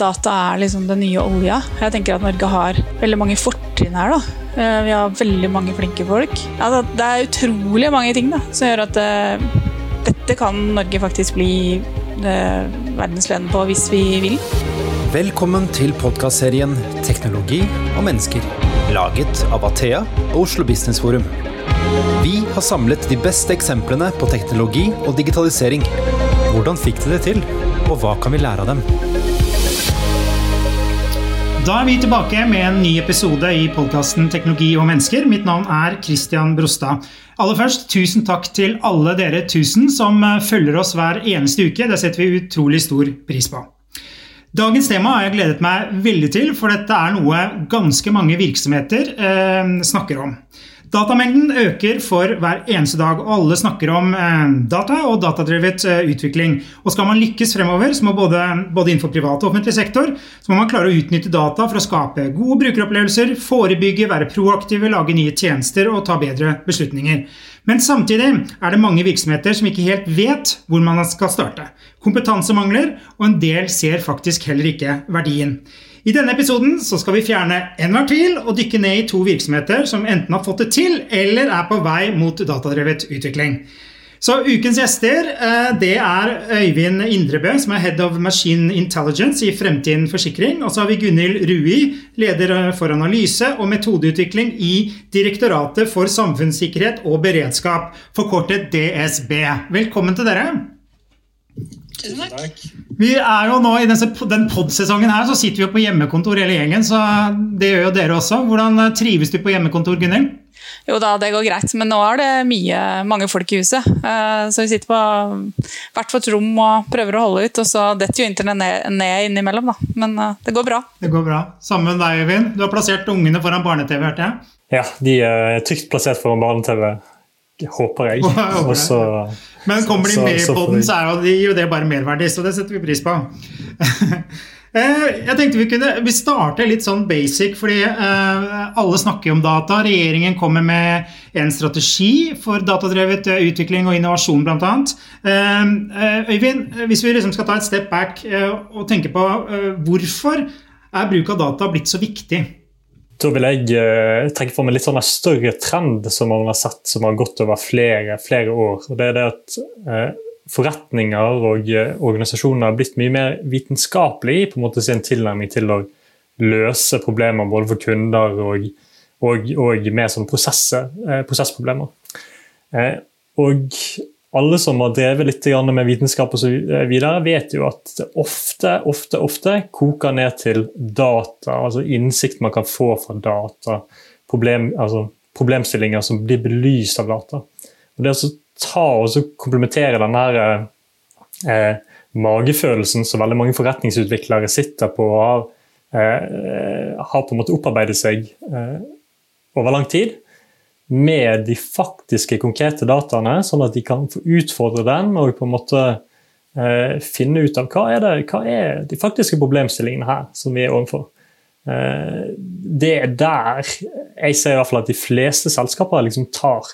data er liksom den nye olja. Jeg tenker at Norge har veldig mange fortrinn her. da. Eh, vi har veldig mange flinke folk. Altså, det er utrolig mange ting da, som gjør at uh, dette kan Norge faktisk bli uh, verdensledende på hvis vi vil. Velkommen til podkastserien 'Teknologi og mennesker', laget av Athea og Oslo Business Forum. Vi har samlet de beste eksemplene på teknologi og digitalisering. Hvordan fikk de det til, og hva kan vi lære av dem? Da er vi tilbake med en ny episode i podkasten Teknologi og mennesker. Mitt navn er Christian Brostad. Aller først, tusen takk til alle dere tusen som eh, følger oss hver eneste uke. Det setter vi utrolig stor pris på. Dagens tema har jeg gledet meg veldig til, for dette er noe ganske mange virksomheter eh, snakker om. Datamengden øker for hver eneste dag, og alle snakker om eh, data og datadrevet eh, utvikling. Og Skal man lykkes fremover, så må både, både, innenfor privat og offentlig sektor, så må man klare å utnytte data for å skape gode brukeropplevelser, forebygge, være proaktive, lage nye tjenester og ta bedre beslutninger. Men samtidig er det mange virksomheter som ikke helt vet hvor man skal starte. Kompetanse mangler, og en del ser faktisk heller ikke verdien. I denne episoden skal vi fjerne enhver tvil og dykke ned i to virksomheter som enten har fått det til eller er på vei mot datadrevet utvikling. Så Ukens gjester eh, det er Øyvind Indrebø, som er Head of Machine Intelligence i Fremtiden Forsikring. Og så har vi Gunhild Rui, leder for analyse og metodeutvikling i Direktoratet for samfunnssikkerhet og beredskap, forkortet DSB. Velkommen til dere. Tusen takk. Vi er jo nå I denne, den pod-sesongen her så sitter vi jo på hjemmekontor hele gjengen. så Det gjør jo dere også. Hvordan eh, trives du på hjemmekontor, Gunhild? Jo da, det går greit, men nå er det mye, mange folk i huset. Eh, så vi sitter på hvert vårt rom og prøver å holde ut. Og så detter jo internett ned, ned innimellom, da. Men eh, det går bra. Det går bra. Sammen med deg, Øyvind. Du har plassert ungene foran barne-TV, hørte jeg? Ja, de er trygt plassert foran barne-TV. Håper jeg. Også, Men kommer de med i poden, så er jo, jo det bare merverdi, så det setter vi pris på. Eh, jeg tenkte Vi kunne, vi starter litt sånn basic, fordi eh, alle snakker om data. Regjeringen kommer med en strategi for datadrevet eh, utvikling og innovasjon, bl.a. Øyvind, hvis vi liksom skal ta et step back og tenke på hvorfor er bruk av data blitt så viktig? Da vil jeg uh, trekke for meg litt sånn en større trend som man har sett som har gått over flere, flere år. og det er det at uh, Forretninger og uh, organisasjoner har blitt mye mer vitenskapelige på en måte sin tilnærming til å løse problemer både for kunder og, og, og med sånn prosessproblemer. og alle som har drevet litt med vitenskap så videre, vet jo at det ofte, ofte, ofte koker ned til data, altså innsikt man kan få fra data. Problem, altså problemstillinger som blir belyst av data. Og Det å ta og komplementere den her eh, magefølelsen som veldig mange forretningsutviklere sitter på og har, eh, har på en måte opparbeidet seg eh, over lang tid, med de faktiske, konkrete dataene, sånn at de kan få utfordre den og på en måte eh, finne ut av hva er, det, hva er de faktiske problemstillingene her som vi er overfor. Eh, det er der jeg ser i hvert fall at de fleste selskaper liksom tar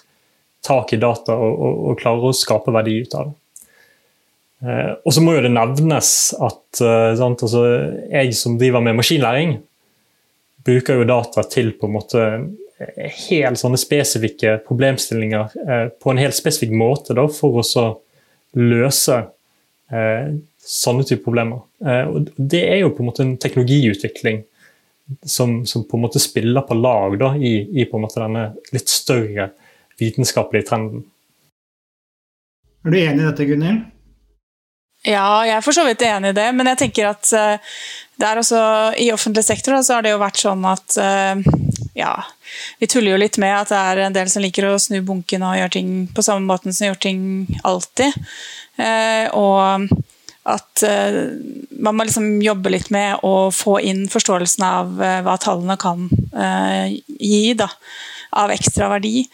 tak i data og, og, og klarer å skape verdi ut av det. Eh, og så må jo det nevnes at eh, sant, altså, jeg som driver med maskinlæring, bruker jo data til på en måte helt sånne spesifikke problemstillinger eh, på en helt spesifikk måte da, for å løse eh, sånne type problemer. Eh, og det er jo på en måte en teknologiutvikling som, som på en måte spiller på lag da, i, i på en måte denne litt større vitenskapelige trenden. Er du enig i dette, Gunhild? Ja, jeg er for så vidt enig i det, men jeg tenker at det er også, i offentlig sektor så har det jo vært sånn at ja, vi tuller jo litt med at det er en del som liker å snu bunken og gjøre ting på samme måten som gjør ting alltid. Eh, og at eh, man må liksom jobbe litt med å få inn forståelsen av eh, hva tallene kan eh, gi da, av ekstra verdi.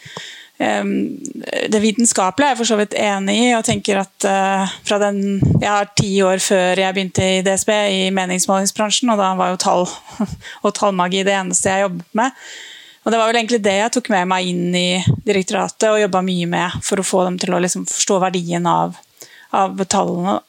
Eh, det vitenskapelige er jeg for så vidt enig i. og tenker at uh, fra den, Jeg har ti år før jeg begynte i DSB i meningsmålingsbransjen, og da var jo tall og tallmagi det eneste jeg jobbet med. Og Det var vel egentlig det jeg tok med meg inn i direktoratet og jobba mye med for å få dem til å liksom forstå verdien av, av tallene.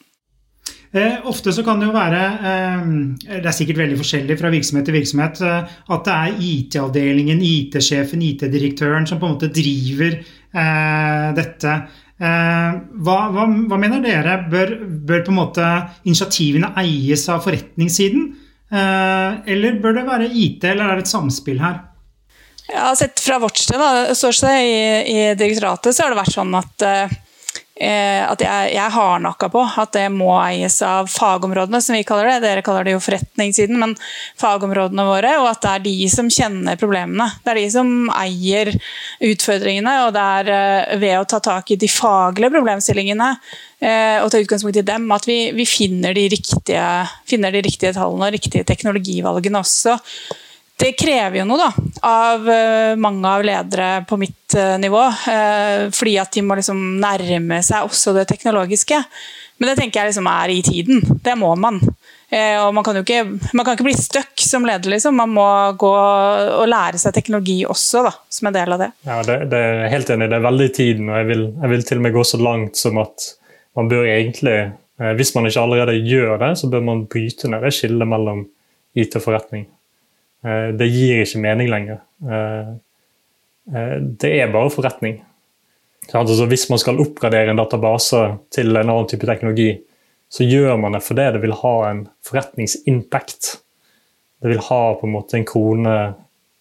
Eh, ofte så kan det jo være eh, Det er sikkert veldig forskjellig fra virksomhet til virksomhet. Eh, at det er IT-avdelingen, IT-sjefen, IT-direktøren som på en måte driver eh, dette. Eh, hva, hva, hva, mener dere? Bør, bør, på en måte initiativene eies av forretningssiden? Eh, eller bør det være IT, eller er det et samspill her? Ja, sett fra vårt sted, da, i, i direktoratet, så har det vært sånn at at jeg, jeg hardnakka på at det må eies av fagområdene, som vi kaller det. Dere kaller det jo forretningssiden, men fagområdene våre. Og at det er de som kjenner problemene. Det er de som eier utfordringene. Og det er eh, ved å ta tak i de faglige problemstillingene eh, og ta utgangspunkt i dem, at vi, vi finner, de riktige, finner de riktige tallene og riktige teknologivalgene også det krever jo noe da, av uh, mange av ledere på mitt uh, nivå. Uh, fordi at de må liksom nærme seg også det teknologiske. Men det tenker jeg liksom er i tiden. Det må man. og man kan jo ikke, man kan ikke bli stuck som leder. Liksom. Man må gå og lære seg teknologi også, da, som en del av det. Ja, det, det er helt enig. Det er veldig i tiden. og jeg vil, jeg vil til og med gå så langt som at man bør egentlig, hvis man ikke allerede gjør det, så bør man bryte ned det skillet mellom IT og forretning. Eh, det gir ikke mening lenger. Eh, eh, det er bare forretning. Altså hvis man skal oppgradere en database til en annen type teknologi, så gjør man det fordi det vil ha en forretningsimpact. Det vil ha på en måte en krone,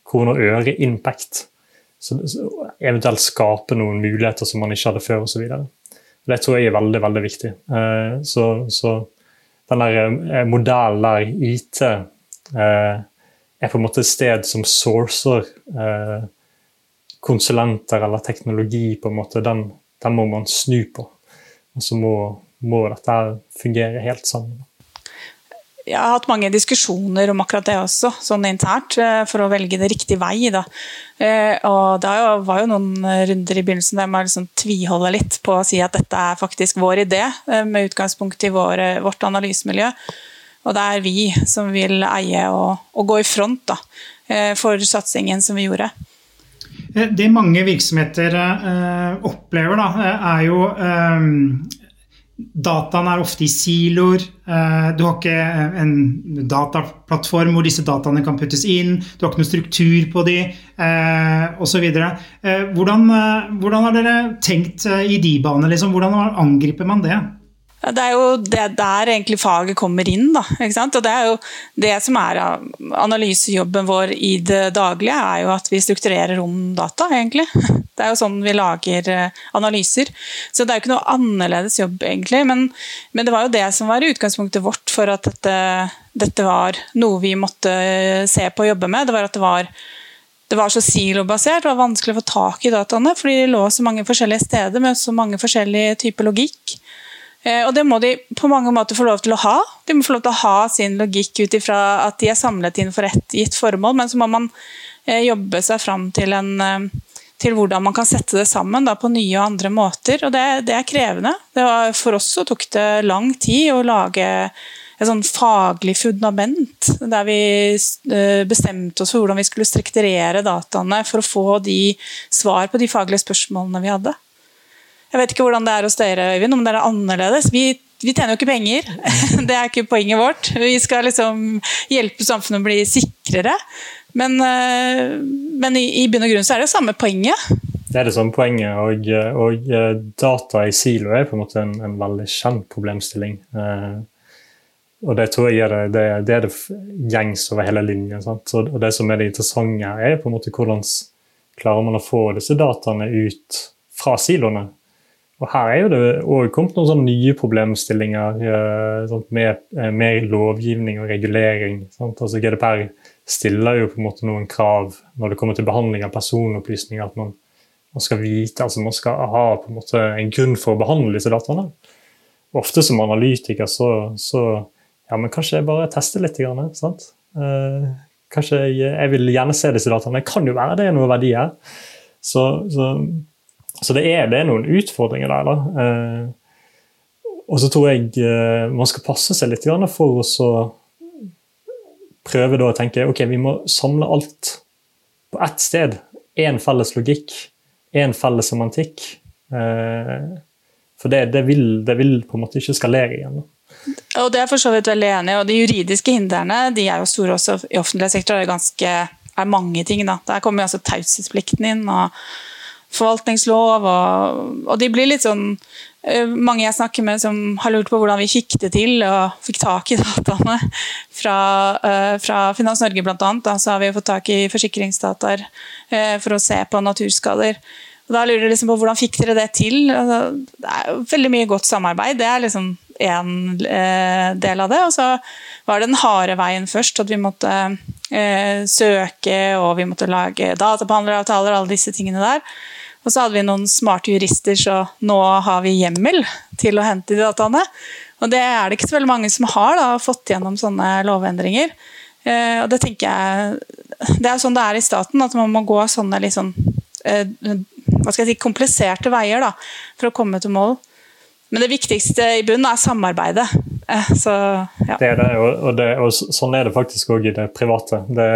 krone og øre-impact. Eventuelt skape noen muligheter som man ikke hadde før osv. Det tror jeg er veldig veldig viktig. Så, så den der modellen der IT er på en måte et sted som sourcer eh, konsulenter eller teknologi, på en måte, den, den, må man snu på. Og så må, må dette fungere helt sammen. Jeg har hatt mange diskusjoner om akkurat det også, sånn internt, eh, for å velge det riktige vei. Da. Eh, og det var jo noen runder i begynnelsen der man liksom tviholder litt på å si at dette er faktisk vår idé, eh, med utgangspunkt i vår, vårt analysemiljø. Og det er vi som vil eie og, og gå i front da, eh, for satsingen som vi gjorde. Eh, det mange virksomheter eh, opplever, da, er jo eh, Dataen er ofte i siloer. Eh, du har ikke en dataplattform hvor disse dataene kan puttes inn. Du har ikke noe struktur på de, eh, osv. Eh, hvordan, hvordan har dere tenkt i de banene? Liksom? Hvordan angriper man det? Det er jo det der egentlig faget kommer inn. Da, og Det er jo det som er analysejobben vår i det daglige, er jo at vi strukturerer om data, egentlig. Det er jo sånn vi lager eh, analyser. Så det er jo ikke noe annerledes jobb, egentlig. Men, men det var jo det som var utgangspunktet vårt for at dette, dette var noe vi måtte se på og jobbe med. Det var at det var det var så silobasert, det var vanskelig å få tak i dataene, fordi de lå så mange forskjellige steder med så mange forskjellige typer logikk. Eh, og det må de på mange måter få lov til å ha. De må få lov til å ha sin logikk ut ifra at de er samlet inn for ett gitt formål, men så må man eh, jobbe seg fram til, en, eh, til hvordan man kan sette det sammen da, på nye og andre måter. Og det, det er krevende. Det var, for oss så tok det lang tid å lage et sånn faglig fundament, der vi bestemte oss for hvordan vi skulle strukturere dataene for å få de svar på de faglige spørsmålene vi hadde. Jeg vet ikke hvordan det er hos dere, Øyvind, om det er annerledes. Vi, vi tjener jo ikke penger. Det er ikke poenget vårt. Vi skal liksom hjelpe samfunnet å bli sikrere. Men, eh, men i, i bunn og grunn så er det jo samme poenget. Det er det samme poenget, og, og eh, data i silo er på en måte en, en veldig kjent problemstilling. Eh, og det tror jeg er det, det, det, er det gjengs over hele linjen. Sant? Og det som er det interessante, er på en måte hvordan klarer man å få disse dataene ut fra siloene. Og Her er jo det òg kommet noen sånne nye problemstillinger eh, med, eh, med, lovgivning og regulering. Sant? Altså GDPR stiller jo på en måte noen krav når det kommer til behandling av personopplysninger. At man, man skal vite, altså man skal ha på en måte en grunn for å behandle disse dataene. Ofte som analytiker så, så ja, men kanskje jeg bare tester litt. Sant? Eh, kanskje jeg, jeg, vil gjerne se disse dataene. Det kan jo være det er noe verdi her. Så, så så det er, det er, noen utfordringer der. da. Eh, og så tror jeg eh, man skal passe seg litt for å prøve å tenke ok, vi må samle alt på ett sted. Én felles logikk, én felles semantikk. Eh, For det, det, vil, det vil på en måte ikke skalere igjen. Og det er for så vidt veldig enig i. Og de juridiske hindrene de er jo store også i offentlig sektor. Det er, ganske, er mange ting. da. Der kommer jo altså taushetsplikten inn. og forvaltningslov, og, og, de blir litt sånn Mange jeg snakker med som har lurt på hvordan vi fikk det til og fikk tak i dataene fra, fra Finans Norge bl.a. Så har vi fått tak i forsikringsdataer for å se på naturskader. Og da lurer jeg liksom på Hvordan fikk dere det til? Altså, det er veldig mye godt samarbeid. Det er liksom én eh, del av det. Og så var det den harde veien først. At vi måtte eh, søke og vi måtte lage databehandleravtaler alle disse tingene der. Og så hadde vi noen smarte jurister, så nå har vi hjemmel til å hente de dataene. Og det er det ikke så veldig mange som har da, fått gjennom sånne lovendringer. Eh, og det tenker jeg Det er sånn det er i staten, at man må gå sånne litt sånn eh, hva skal jeg si, kompliserte veier da, for å komme til mål. Men det viktigste i bunnen er samarbeidet. Eh, så, ja. Det er det, og, det, og sånn er det faktisk òg i det private. Det,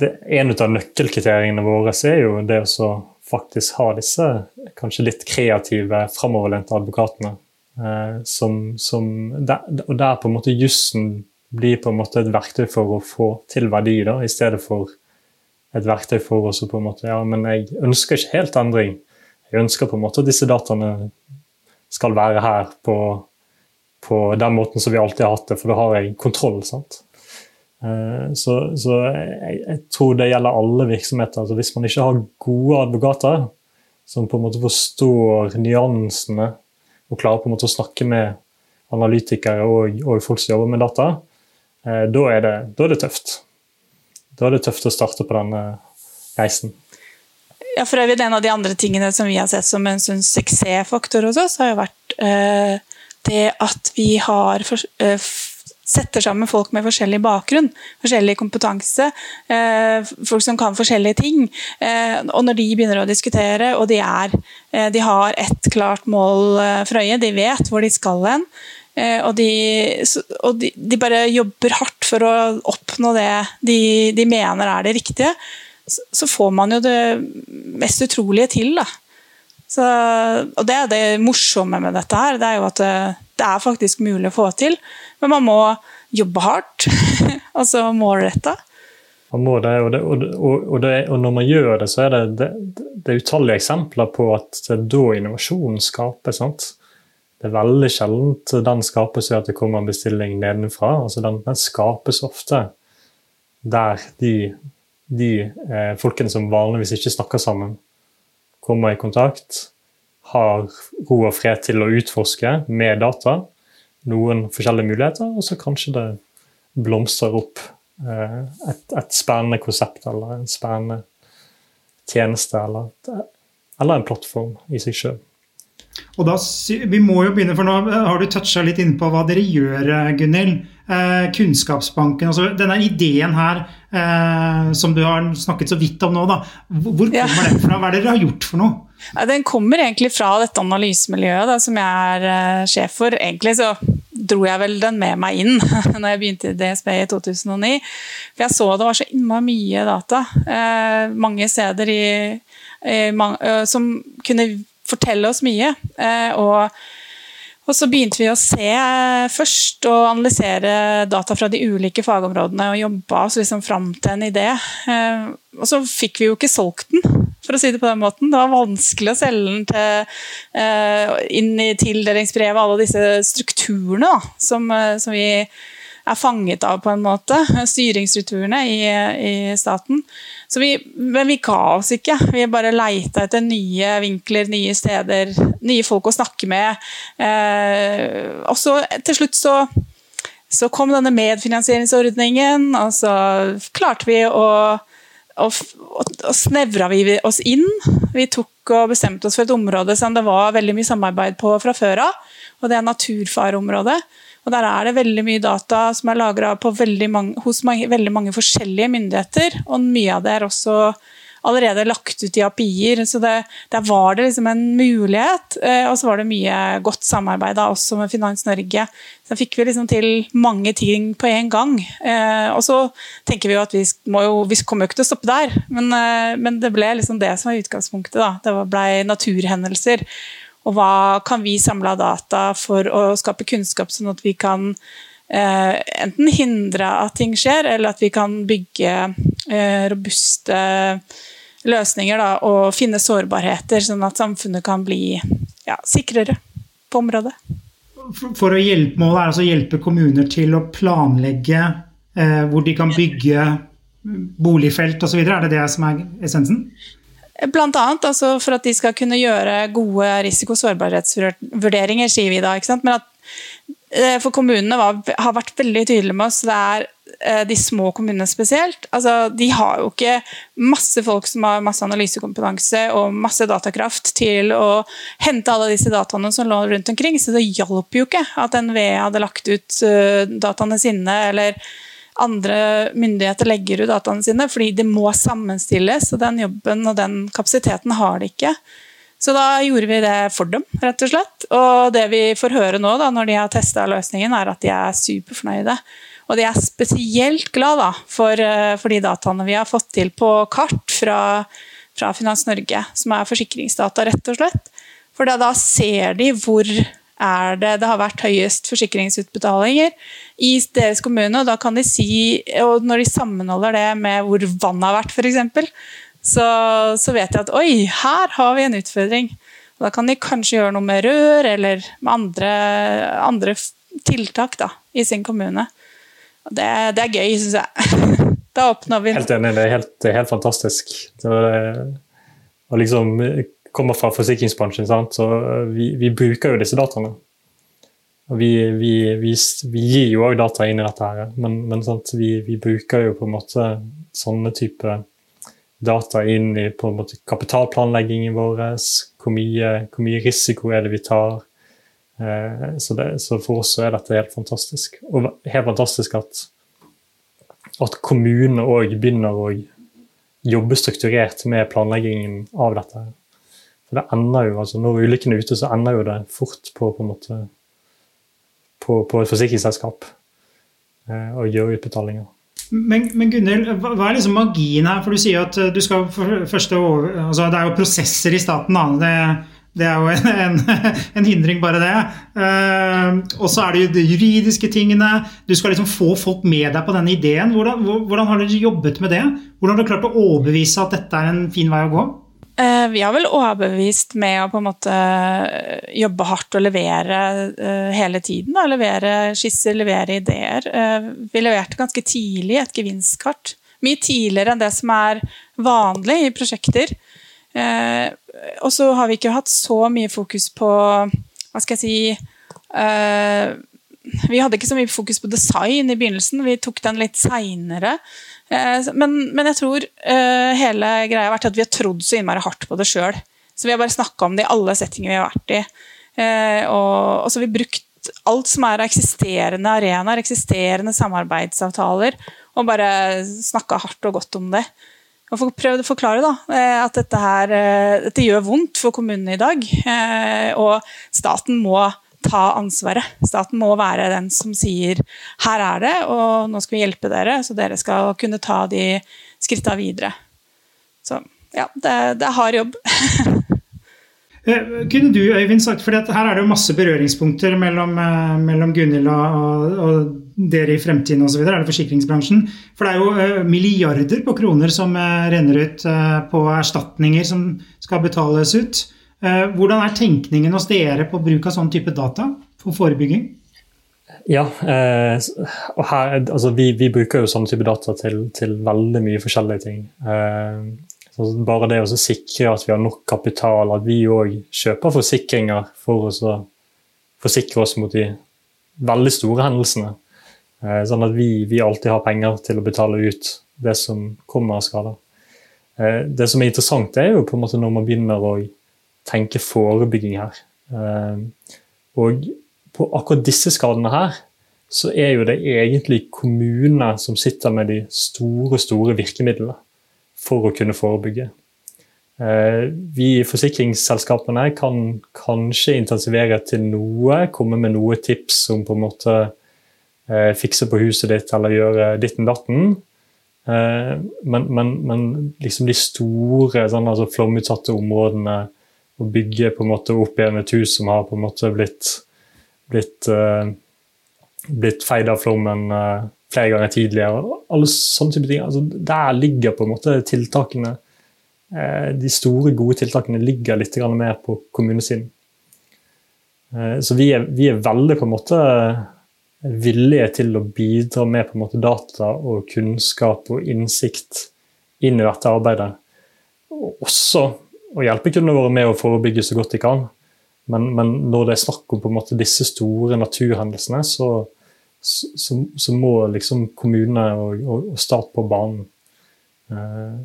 det, en av nøkkelkriteriene våre er jo det å faktisk ha disse kanskje litt kreative, framoverlente advokatene. Eh, som, som der, og der på en måte jussen blir på en måte et verktøy for å få til verdi, da, i stedet for et verktøy for oss på en måte, ja, men jeg ønsker ikke helt endring. Jeg ønsker på en måte at disse dataene skal være her på, på den måten som vi alltid har hatt det, for da har jeg kontroll. sant? Eh, så, så jeg, jeg, tror det gjelder alle virksomheter. altså Hvis man ikke har gode advokater som på en måte forstår nyansene og klarer på en måte å snakke med analytikere og, og folk som jobber med data, eh, da er det, da er det tøft da er det tøft å starte på denne reisen. Ja, for øvrig, En av de andre tingene som vi har sett som en sånn suksessfaktor hos oss, har jo vært eh, det at vi har for, eh, setter sammen folk med forskjellig bakgrunn, forskjellig kompetanse, eh, folk som kan forskjellige ting. Eh, og når de begynner å diskutere, og de, er, eh, de har ett klart mål eh, for øye, de vet hvor de skal hen, og, de, og de, de, bare jobber hardt for å oppnå det de, de mener er det riktige. Så, får man jo det mest utrolige til. Da. Så, og det er det morsomme med dette her. Det er jo at det, det er faktisk mulig å få til. Men man må jobbe hardt. altså målretta. Man må det og, det, og, det, og, når man gjør det, så er det, det, utallige eksempler på at det er da innovasjonen skapes. sant? Det er veldig sjeldent den skapes ved at det kommer en bestilling nedenfra. Altså den, den skapes ofte der de, de eh, folkene som vanligvis ikke snakker sammen, kommer i kontakt, har ro og fred til å utforske med data noen forskjellige muligheter, og så kanskje det blomstrer opp eh, et, et, spennende konsept eller en spennende tjeneste eller, eller en plattform i seg sjøl. Og da, vi må jo begynne, for Nå har du toucha litt inn på hva dere gjør, eh, Gunhild. Eh, kunnskapsbanken, altså Denne ideen her eh, som du har snakket så vidt om nå, da, hvor kommer ja. den fra? Hva er det dere har gjort for noe? Ja, den kommer egentlig fra dette analysemiljøet da, som jeg er eh, sjef for. Egentlig så dro jeg vel den med meg inn når jeg begynte i DSB i 2009. For jeg så det var så innmari mye data uh, mange steder i, i uh, som kunne fortelle oss mye. Eh, og, og så begynte vi å se eh, først og analysere data fra de ulike fagområdene og jobba oss liksom fram til en idé. Eh, og så fikk vi jo ikke solgt den, for å si det på den måten. Det var vanskelig å selge den til, inn i tildelingsbrevet, alle disse strukturene som, som vi er fanget av, på en måte. Styringsstrukturene i, i staten. Vi, men vi ga oss ikke. Vi bare leita etter nye vinkler, nye steder, nye folk å snakke med. Eh, og så til slutt så, så kom denne medfinansieringsordningen, og så klarte vi å og, og snevra vi oss inn. Vi tok og bestemte oss for et område som det var veldig mye samarbeid på fra før av. Og det er naturfareområdet. Og Der er det veldig mye data som er lagra hos mange, veldig mange forskjellige myndigheter. Og mye av det er også allerede lagt ut i API-er. Så det, der var det liksom en mulighet. Eh, og så var det mye godt samarbeid da, også med Finans Norge. Så fikk vi liksom til mange ting på en gang. Eh, og så tenker vi jo at vi, jo, vi kommer jo ikke til å stoppe der, men, eh, men det ble liksom det som var utgangspunktet. da. Det ble naturhendelser. Og hva kan vi samle av data for å skape kunnskap, sånn at vi kan eh, enten hindre at ting skjer, eller at vi kan bygge eh, robuste løsninger da, og finne sårbarheter, sånn at samfunnet kan bli ja, sikrere på området. For å hjelpe, Målet er altså å hjelpe kommuner til å planlegge eh, hvor de kan bygge boligfelt osv. Er det det som er essensen? Blant annet altså for at de skal kunne gjøre gode risiko- og sårbarhetsvurderinger, sier vi da. Men at eh, for kommunene var, har vært veldig tydelige med oss, det er eh, de små kommunene spesielt. Altså, de har jo ikke masse folk som har masse analysekompetanse og masse datakraft til å hente alle disse dataene som lå rundt omkring, så det hjalp jo ikke at NVE hadde lagt ut uh, dataene sine, eller andre myndigheter legger ut dataene sine, fordi de må sammenstilles. Og den jobben og den kapasiteten har de ikke. Så da gjorde vi det for dem, rett og slett. Og det vi får høre nå, da, når de har testa løsningen, er at de er superfornøyde. Og de er spesielt glad da, for, eh, for, de dataene vi har fått til på kart fra, fra Finans Norge, som er forsikringsdata, rett og slett. For da, da ser de hvor er det det har vært høyest forsikringsutbetalinger i deres kommune. og da kan de si, og Når de sammenholder det med hvor vannet har vært, f.eks., så, så vet de at oi, her har vi en utfordring. Og da kan de kanskje gjøre noe med rør eller med andre, andre tiltak da, i sin kommune. Og det, det er gøy, syns jeg. Da oppnår vi Helt enig, det er helt, helt fantastisk. Det og liksom kommer fra forsikringsbransjen, sant? så vi, vi, bruker jo disse dataene. Vi, vi, vi gir jo òg data inn i dette, her, men, men vi, bruker jo på en måte sånne type data inn i på en måte kapitalplanleggingen vår. Hvor mye, hvor mye risiko er det vi tar? Eh, så, det, så, for oss er dette helt fantastisk. Og helt fantastisk at, at kommunene òg begynner å jobbe strukturert med planleggingen av dette. For det ender jo, altså Når ulykken er ute, så ender jo det fort på, på, en måte, på, på et forsikringsselskap eh, å gjøre utbetalinger. Men, men Gunnhild, hva er liksom magien her? For du sier at du skal første altså Det er jo prosesser i staten. det det er jo en, en, en hindring, bare det. Uh, og så er det jo de juridiske tingene. Du skal liksom få folk med deg på denne ideen. Hvordan, hvordan har dere jobbet med det? Hvordan har du klart å overbevise at dette er en fin vei å gå? Eh, vi har vel overbevist med å på en måte eh, jobbe hardt og levere eh, hele tiden. Levere skisser, levere ideer. Vi leverte ganske tidlig et gevinstkart. Mye tidligere enn det som er vanlig i prosjekter. Og så har vi ikke hatt så mye fokus på Hva skal jeg si Vi hadde ikke så mye fokus på design i begynnelsen. Vi tok den litt seinere. Eh, men, men, jeg tror uh, hele greia har vært at vi har trodd så innmari hardt på det sjøl. Så vi har bare snakka om det i alle settinger vi har vært i. Uh, og, og, så har vi brukt alt som er av eksisterende arenaer, eksisterende samarbeidsavtaler, og bare snakka hardt og godt om det. Og prøvd å forklare da, at dette, her, dette gjør vondt for kommunene i dag. Og staten må ta ansvaret. Staten må være den som sier 'her er det, og nå skal vi hjelpe dere', så dere skal kunne ta de skritta videre. Så ja, det, det er hard jobb. Eh, kunne du Øyvind, sagt, for Her er det jo masse berøringspunkter mellom, eh, mellom Gunhild og, og, dere i fremtiden osv. Er det forsikringsbransjen? For det er jo eh, milliarder på kroner som renner ut på erstatninger som skal betales ut. Eh, hvordan er tenkningen hos dere på bruk av sånn type data for forebygging? Ja, eh, og her, altså vi, vi, bruker jo sånn type data til, til veldig mye forskjellige ting. Eh, bare det å sikre at vi har nok kapital, at vi òg kjøper forsikringer for å forsikre oss mot de veldig store hendelsene. Sånn at vi, vi, alltid har penger til å betale ut det som kommer av skader. Det som er interessant, er jo på en måte når man begynner å tenke forebygging her. Eh, og på akkurat disse skadene her, så er jo det egentlig kommunene som sitter med de store, store virkemidlene for å kunne forebygge. Eh, vi i forsikringsselskapene kan kanskje intensivere til noe, komme med noe tips om på en måte eh, fikse på huset ditt eller gjøre ditten datten. Men, men, men liksom de store sånn, altså flomutsatte områdene å bygge på en måte opp igjen et hus som har på en måte blitt, blitt, uh, blitt feid av flommen uh, flere ganger tidligere. Alle sånne type ting. Altså, der ligger på en måte tiltakene uh, De store, gode tiltakene ligger litt mer på kommunesiden. Så vi er, vi er, veldig på en måte villige til å bidra med på en måte data og kunnskap og innsikt inn i dette arbeidet. Og også å hjelpe kunne våre med å forebygge så godt de kan. Men, men når det er snakk om på en måte disse store naturhendelsene, så, så, så må liksom kommune og, og, og, stat på banen eh,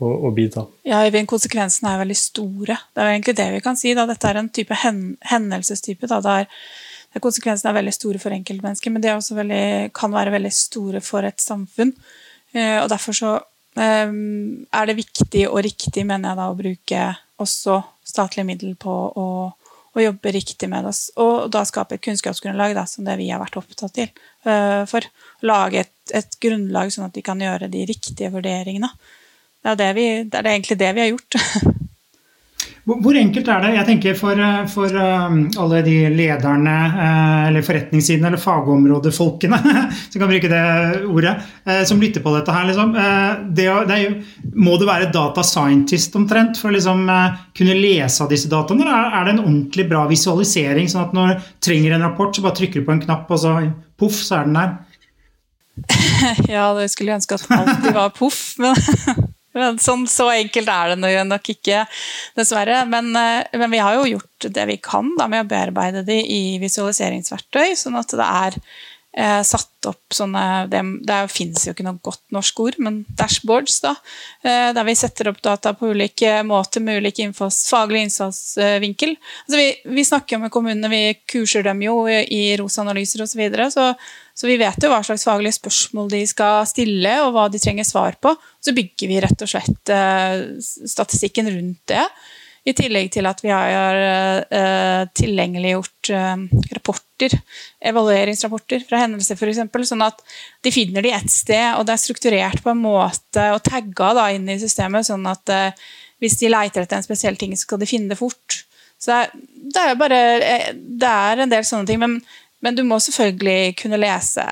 og, og, bidra. Ja, Konsekvensene er veldig store. Det er egentlig det vi kan si. Da. Dette er en type hen, hendelsestype. Da. Der, konsekvensene er veldig store for enkeltmennesker, men det kan være veldig store for et samfunn. Eh, og Derfor så er det viktig og riktig, mener jeg da, å bruke også statlige midler på å, å jobbe riktig med oss, og da skape et kunnskapsgrunnlag, da, som det vi har vært opptatt til. Uh, for å lage et, et, grunnlag sånn at vi kan gjøre de riktige vurderingene. Det er, det vi, det er egentlig det vi har gjort. Hvor enkelt er det? Jeg tenker For, eh, for um, alle de lederne, uh, eller forretningssidene, eller fagområdefolkene, som kan bruke det ordet, som lytter på dette her, liksom. Det, det er, må du være data scientist omtrent for å liksom, kunne lese av disse dataene? Eller er det en ordentlig bra visualisering, sånn at når du trenger en rapport, så bare trykker du på en knapp, og så poff, så er den der? ja, det skulle jeg ønske at alltid var poff, men Sånn, så enkelt er det nok ikke, dessverre. Men, eh, men, vi har jo gjort det vi kan da, med å bearbeide de i visualiseringsverktøy, sånn at det er eh, satt opp sånne Det, det fins jo ikke noe godt norsk ord, men dashboards, da. Eh, der vi setter opp data på ulike måter med ulik innfalls, faglig innsatsvinkel. Altså, vi, vi, snakker jo med kommunene, vi kurser dem jo i, i ROS-analyser osv. Så, videre, så så vi vet jo hva slags faglige spørsmål de skal stille, og hva de trenger svar på. Så bygger vi rett og slett eh, statistikken rundt det. I tillegg til at vi har uh, tilgjengeliggjort uh, rapporter, evalueringsrapporter fra hendelser f.eks. Sånn at de finner de ett sted, og det er strukturert på en måte og tagga da, inn i systemet, sånn at hvis de leiter etter en spesiell ting, så skal de finne det fort. Så det er, bare, det er en del sånne ting. men men du må selvfølgelig kunne lese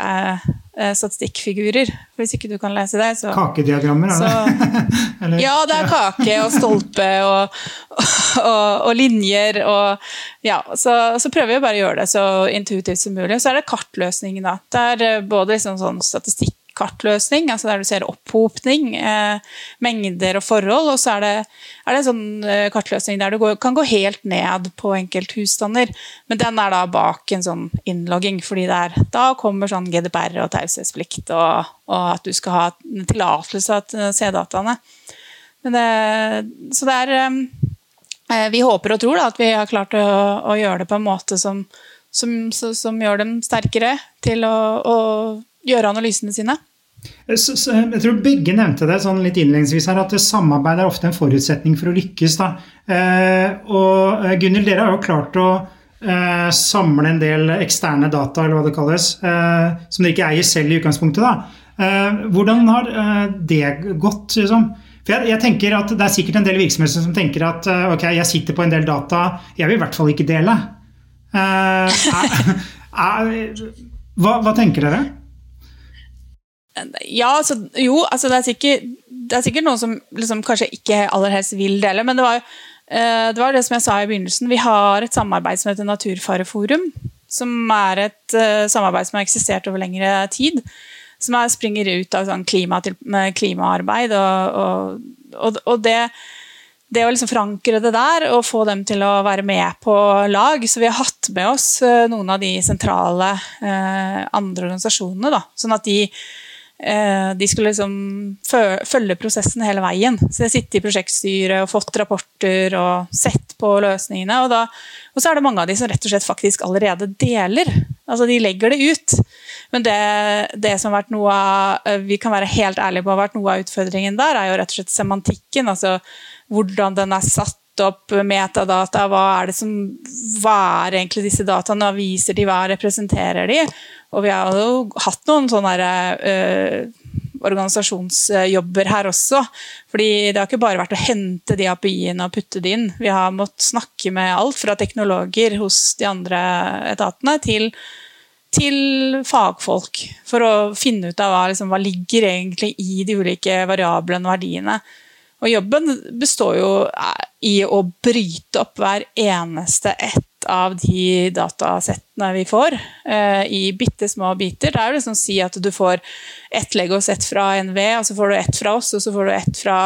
statistikkfigurer. For hvis ikke du kan lese det, så Kakediagrammer, er det? ja, det er kake og stolpe og, og, og linjer og Ja, så, så, prøver vi bare å gjøre det så intuitivt som mulig. Og så er det kartløsningen, da. Det er eh, både liksom sånn statistikk kartløsning, altså der du ser opphopning, eh, mengder og forhold. Og så er det, er det en sånn eh, kartløsning der du går, kan gå helt ned på enkelthusstander. Men den er da bak en sånn innlogging, fordi der, da kommer sånn GDPR og taushetsplikt, og, og, at du skal ha tillatelse til å se dataene. Det, så det er eh, eh, Vi håper og tror da, at vi har klart å, å gjøre det på en måte som, som, som, gjør dem sterkere til å, å gjøre analysene sine. Så, så, jeg tror begge nevnte det sånn litt innledningsvis her, at samarbeid er ofte en forutsetning for å lykkes. Da. Eh, og eh, Gunhild, dere har jo klart å eh, samle en del eksterne data, eller hva det kalles, eh, som dere ikke eier selv i utgangspunktet. Da. Eh, hvordan har eh, det gått? Liksom? For jeg, jeg, tenker at Det er sikkert en del virksomheter som tenker at ok, jeg sitter på en del data, jeg vil i hvert fall ikke dele. hva, hva tenker dere? Ja, altså, jo, altså det, er sikkert, det er sikkert noen som liksom kanskje ikke aller helst vil dele, men det var, uh, det var, det som jeg sa i begynnelsen. Vi har et samarbeid som heter Naturfareforum. Som er et uh, samarbeid som har eksistert over lengre tid. Som er, springer ut av sånn klima til, klimaarbeid. Og, og, og, det, det, å liksom forankre det der og få dem til å være med på lag. Så vi har hatt med oss uh, noen av de sentrale andre organisasjonene. Da, sånn at de Eh, de skulle liksom følge prosessen hele veien. Så jeg sitter i prosjektstyret og fått rapporter og sett på løsningene. Og, da, og, så er det mange av de som rett og slett faktisk allerede deler. Altså de legger det ut. Men det, det som har vært noe av, eh, vi kan være helt ærlige på har vært noe av utfordringen der, er jo rett og slett semantikken. Altså hvordan den er satt opp metadata, hva er det som hva er egentlig disse dataene, hva viser de, hva representerer de? Og vi har jo hatt noen sånne uh, organisasjonsjobber her også. Fordi det har ikke bare vært å hente de API-ene og putte de inn. Vi har måttet snakke med alt fra teknologer hos de andre etatene til, til fagfolk for å finne ut av hva, liksom, hva ligger egentlig i de ulike variablene og verdiene. Og jobben består jo eh, i å bryte opp hver eneste ett av de datasettene vi får, eh, i bitte små biter. Det er jo liksom å si at du får ett Lego-sett fra NV, og så får du ett fra oss, og så får du ett fra,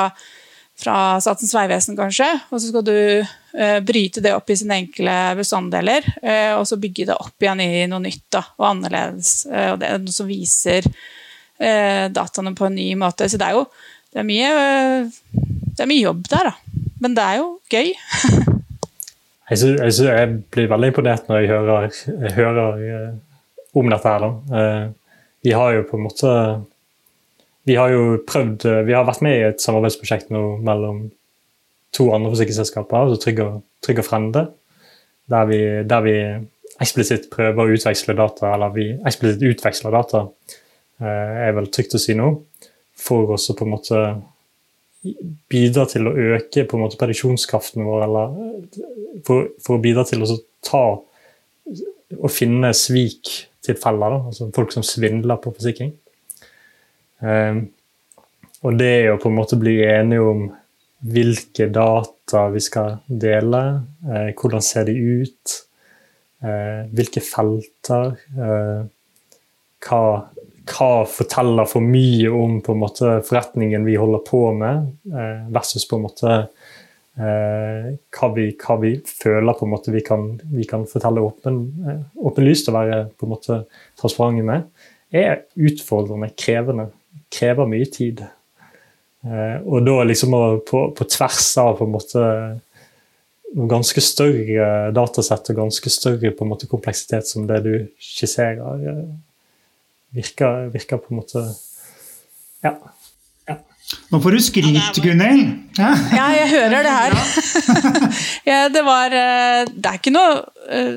fra Statens vegvesen, kanskje. Og så skal du eh, bryte det opp i sine enkle bestanddeler, eh, og så bygge det opp igjen i noe nytt da, og annerledes. Eh, og det er noe som viser eh, dataene på en ny måte. Så det er jo det er mye, det er mye jobb der, da. Men det er jo gøy. Jeg, synes, jeg, blir veldig imponert når jeg hører, jeg hører uh, om dette her. Uh, vi har jo på en måte Vi har jo prøvd Vi har vært med i et samarbeidsprosjekt nå mellom to andre forsikringsselskaper, altså Trygg og, Trygg og Frende, der vi, der vi, eksplisitt prøver å utveksle data, eller vi eksplisitt utveksler data, er vel trygt å si nå, for å på en måte bidra til å øke på en måte predisjonskraften vår, eller for, for, å bidra til å ta og finne sviktilfeller, altså folk som svindler på forsikring. Um, og det å på en måte bli enige om hvilke data vi skal dele, eh, hvordan ser de ut, eh, hvilke felter, eh, hva hva forteller for mye om på en måte, forretningen vi holder på med, eh, versus på en måte eh, hva, vi, hva, vi, føler på en måte vi kan, vi kan fortelle åpen, eh, åpenlyst og være på en måte transparente med, er utfordrende, krevende. Krever mye tid. Eh, og da liksom på, på, tvers av på en måte ganske større datasett og ganske større på en måte kompleksitet som det du skisserer eh, virker, virker på en måte Ja. ja. Nå får du skryt, Gunhild. Ja. ja. jeg hører det her. ja, det var eh, Det er ikke noe eh,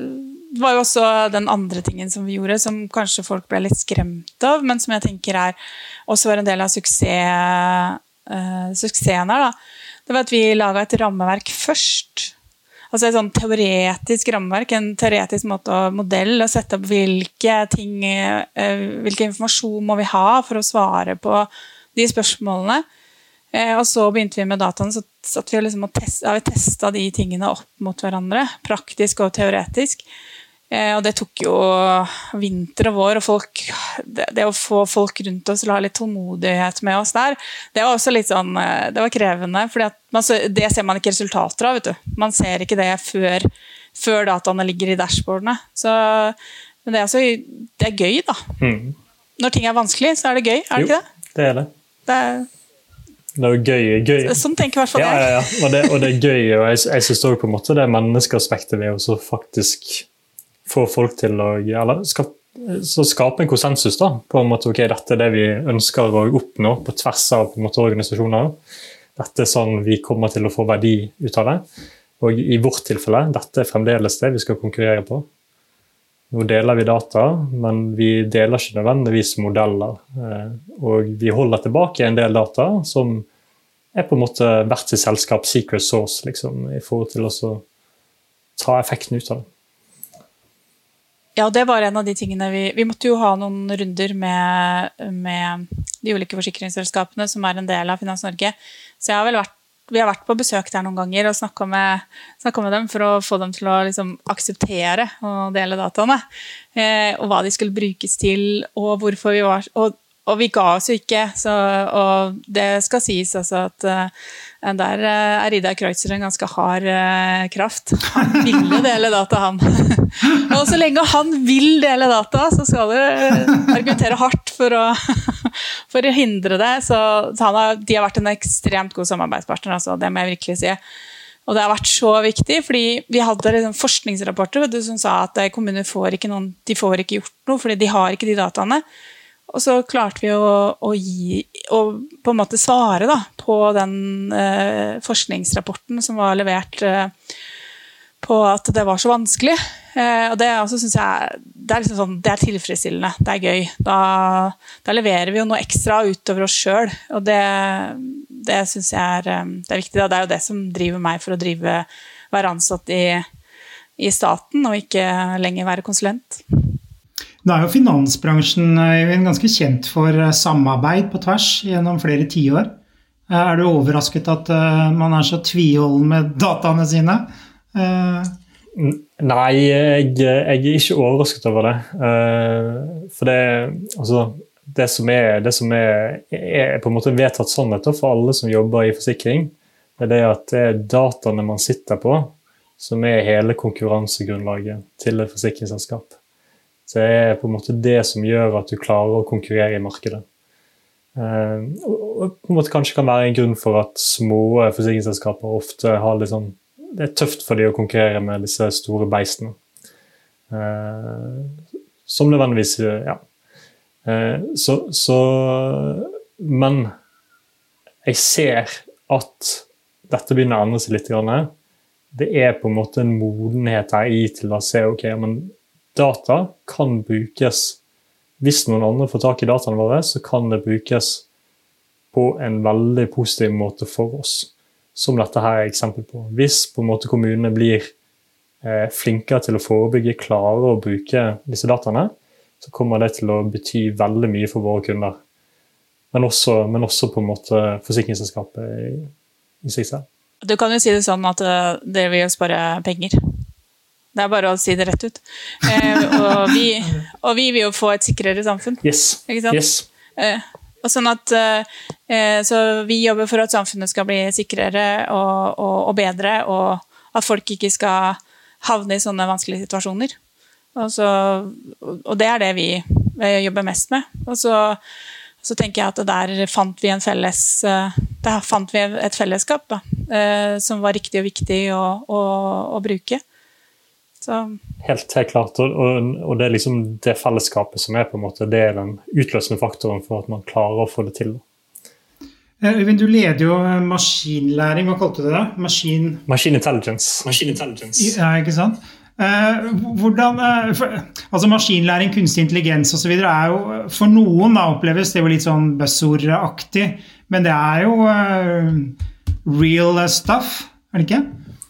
Det var jo også den andre tingen som vi gjorde, som kanskje folk ble litt skremt av, men som jeg tenker er også var en del av suksess, uh, suksessen her. Da. Det var at vi laga et rammeverk først altså et sånn teoretisk rammeverk, en teoretisk måte å modell å sette opp hvilke ting, eh, hvilken informasjon må vi ha for å svare på de spørsmålene. Eh, og så begynte vi med dataene, så satt vi liksom og test, har vi testa de tingene opp mot hverandre. Praktisk og teoretisk. Eh, og det tok jo vinter og vår, og folk, det, det, å få folk rundt oss til å ha litt tålmodighet med oss der, det var også litt sånn eh, Det var krevende, for det ser man ikke resultater av. vet du. Man ser ikke det før, før dataene ligger i dashbordene. Så, men det er, også, det er gøy, da. Mm. Når ting er vanskelig, så er det gøy, er det jo, ikke det? Det er det. det er, det er gøy. gøy. Sånn tenker i hvert fall jeg. Ja, ja, ja. Og, det, og det er gøy. og Jeg, jeg syns òg det menneskeaspektet ved å faktisk få folk til å eller skal, skape en konsensus da, på en måte, ok, dette er det vi ønsker å oppnå på tvers av på måte, organisasjoner. Dette er sånn vi kommer til å få verdi ut av det. Og i vårt tilfelle, dette er fremdeles det vi skal konkurrere på. Nå deler vi data, men vi deler ikke nødvendigvis modeller. Eh, og vi holder tilbake en del data som er på en måte hvert sitt selskap secret source, liksom, i forhold til å ta effekten ut av det. Ja, det var en av de tingene vi Vi måtte jo ha noen runder med, med de ulike forsikringsselskapene som er en del av Finans Norge. Så jeg har vel vært vi har vært på besøk der noen ganger og snakka med, med, dem for å få dem til å liksom akseptere å dele dataene. Eh, og hva de skulle brukes til, og hvorfor vi var Og og vi ga oss jo ikke, så, og det skal sies altså at uh, der uh, er Ida Kreutzer en ganske hard uh, kraft. Han vil dele data, han. og så lenge han vil dele data, så skal du argumentere hardt for å, for å hindre det. Så, så har, de har vært en ekstremt god samarbeidspartner, altså, det må jeg virkelig si. Og det har vært så viktig, fordi vi hadde liksom forskningsrapporter du, som sa at kommuner får ikke, noen, de får ikke gjort noe, fordi de har ikke de dataene. Og så klarte vi å, å, gi, å på en måte svare da, på den eh, forskningsrapporten som var levert eh, på at det var så vanskelig. Eh, og det jeg det er, liksom sånn, det er tilfredsstillende. Det er gøy. Da, da leverer vi jo noe ekstra utover oss sjøl, og det, det syns jeg er, eh, er viktig. Da. Det er jo det som driver meg for å drive, være ansatt i, i staten, og ikke lenger være konsulent. Da er jo finansbransjen Øyvind, ganske kjent for eh, samarbeid på tvers gjennom flere tiår. Eh, er du overrasket at eh, man er så tviholden med dataene sine? Nei, jeg, jeg, er ikke overrasket over det. For det, altså, det som, er, det som er, er, på en måte vedtatt sannhet for alle som jobber i forsikring, det er det at det er dataene man sitter på, som er hele konkurransegrunnlaget til et forsikringsselskap. Så det er på en måte det som gjør at du klarer å konkurrere i markedet. Uh, og på en måte kanskje kan være en grunn for at små forsikringsselskaper ofte har litt sånn Det er tøft for dem å konkurrere med disse store beistene. Uh, som nødvendigvis Ja. Så, så, Men jeg ser at dette begynner å endre seg litt. Det er på en måte en modenhet her i til å se ok, men data kan brukes Hvis noen andre får tak i dataene våre, så kan det brukes på en veldig positiv måte for oss. Som dette her er eksempel på. Hvis på en måte kommunene blir eh, flinkere til å forebygge, klarer å bruke disse dataene, så kommer det til å bety veldig mye for våre kunder. Men også, men også på en måte forsikringsselskapet i, i seg selv. Du kan jo si det sånn at eh, det vil spare penger. Det er bare å si det rett ut. Eh, og, vi, og, vi, vil jo få et sikrere samfunn. Yes. Yes. Eh, og sånn at, eh, så vi jobber for at samfunnet skal bli sikrere og, og, og, bedre, og at folk ikke skal havne i sånne vanskelige situasjoner. Og, så, og det er det vi jobber mest med. Og så, så tenker jeg at der fant vi, felles, der fant vi et fellesskap da, eh, som var riktig og viktig å, å, å bruke. Så. Helt, helt klart. Og, og, det er liksom det fellesskapet som er på en måte det er den utløsende faktoren for at man klarer å få det til. Eh, Øyvind, du leder jo eh, maskinlæring, hva kalte du det? Maskin... Machine intelligence. Machine intelligence. Ja, ikke sant? Eh, hvordan, altså Maskinlæring, kunstig intelligens osv. er jo for noen da oppleves det jo litt sånn buzzord-aktig, men det er jo real stuff, er det ikke?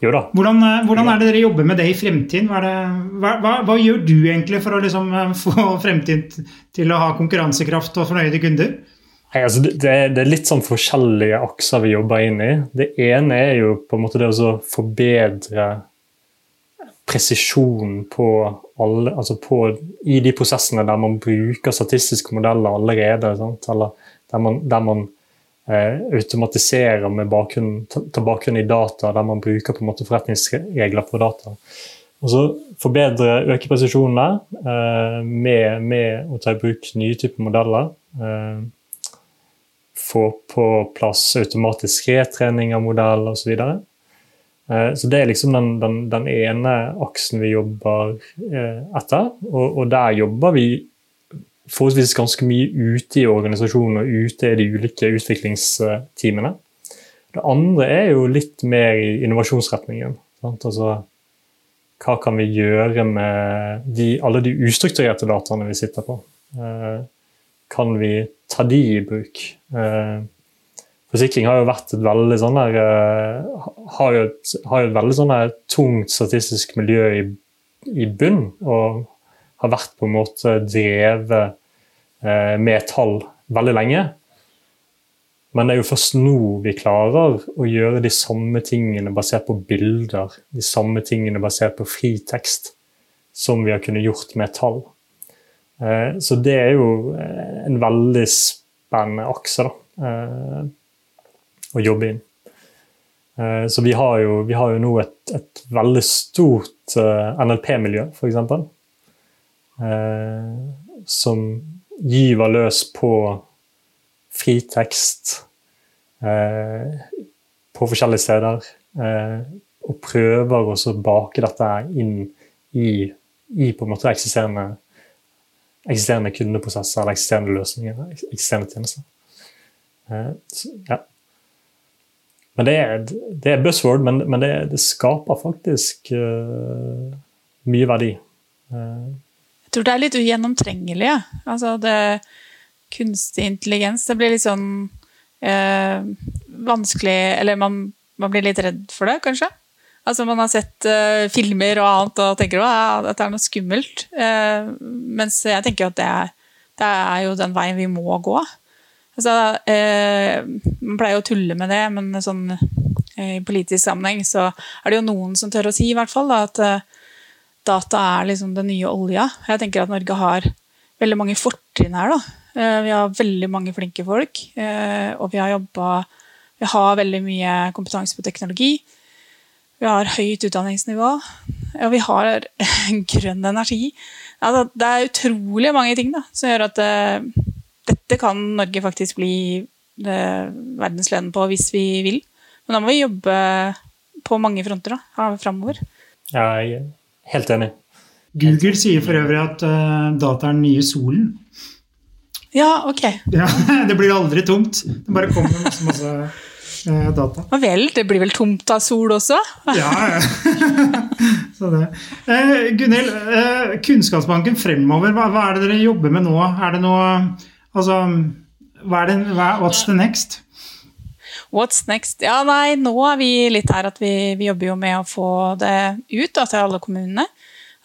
Jo da. Hvordan, eh, hvordan, er det dere jobber med det i fremtiden? Hva, det, hva, hva, hva gjør du egentlig for å liksom eh, få fremtiden til å ha konkurransekraft og fornøyde kunder? Nei, altså det, det, er litt sånn forskjellige akser vi jobber inn i. Det ene er jo på en måte det å forbedre presisjonen på alle, altså på, i de prosessene der man bruker statistiske modeller allerede. Eller der man, der man Eh, automatiserer med bakgrunn, ta bakgrunn i data, der man bruker på en måte forretningsregler for data. Og så Forbedre, øke presisjonen der eh, med, med, å ta i bruk nye typer modeller. Eh, få på plass automatisk retrening av modeller osv. Så, videre. så det er liksom den, den, den, ene aksen vi jobber etter. Og, og der jobber vi forholdsvis ganske mye ute i organisasjonen og ute i de ulike utviklingsteamene. Det andre er jo litt mer i innovasjonsretningen. Altså, hva kan vi gjøre med de, alle de ustrukturerte dataene vi sitter på? Eh, kan vi ta de i bruk? Eh, forsikring har jo vært et veldig sånn der, eh, har, jo et, har jo et veldig sånn der tungt statistisk miljø i, i bunn. og har vært på en måte drevet eh, med tall veldig lenge. Men det er jo først nå vi klarer å gjøre de samme tingene basert på bilder, de samme tingene basert på fri tekst, som vi har kunnet gjort med tall. Eh, så det er jo eh, en veldig spennende akse da, å jobbe inn. Så vi har jo, vi har jo nå et, et veldig stort NLP-miljø, f.eks som gyver løs på fritekst eh, på forskjellige steder. Eh, og prøver å bake dette inn i, i på en måte eksisterende, eksisterende kundeprosesser eller eksisterende løsninger, eksisterende tjenester. Eh, ja. Men det er, det er buzzword, men, men det, det, skaper faktisk uh, mye verdi. Jeg tror det er litt ugjennomtrengelig. Ja. Altså det kunstig intelligens Det blir litt sånn eh, vanskelig Eller man, man, blir litt redd for det, kanskje. Altså Man har sett eh, filmer og annet og tenker at dette er noe skummelt. Eh, mens jeg tenker at det er, det er jo den veien vi må gå. Altså, eh, man pleier å tulle med det, men sånn, eh, i politisk sammenheng så er det jo noen som tør å si i hvert fall da, at eh, data er liksom den nye olja. Jeg tenker at Norge har veldig mange fortrinn her. da. Eh, vi har veldig mange flinke folk, eh, og vi har jobba Vi har veldig mye kompetanse på teknologi. Vi har høyt utdanningsnivå, og vi har grønn energi. Altså, det er utrolig mange ting da, som gjør at uh, dette kan Norge faktisk bli uh, verdensledende på hvis vi vil. Men da må vi jobbe på mange fronter da, framover. Ja, jeg helt enig. Google sier for øvrig at uh, data er den nye solen. Ja, ok. Ja, det blir aldri tomt. Det bare kommer masse, masse uh, data. Og vel, det blir vel tomt av sol også? ja, ja. Så det. Uh, Gunhild, uh, Kunnskapsbanken fremover, hva, hva, er det dere jobber med nå? Er det noe Altså, hva er det, hva, what's the next? What's next? Ja, nei, nå er vi litt her at vi, vi jobber jo med å få det ut da, til alle kommunene.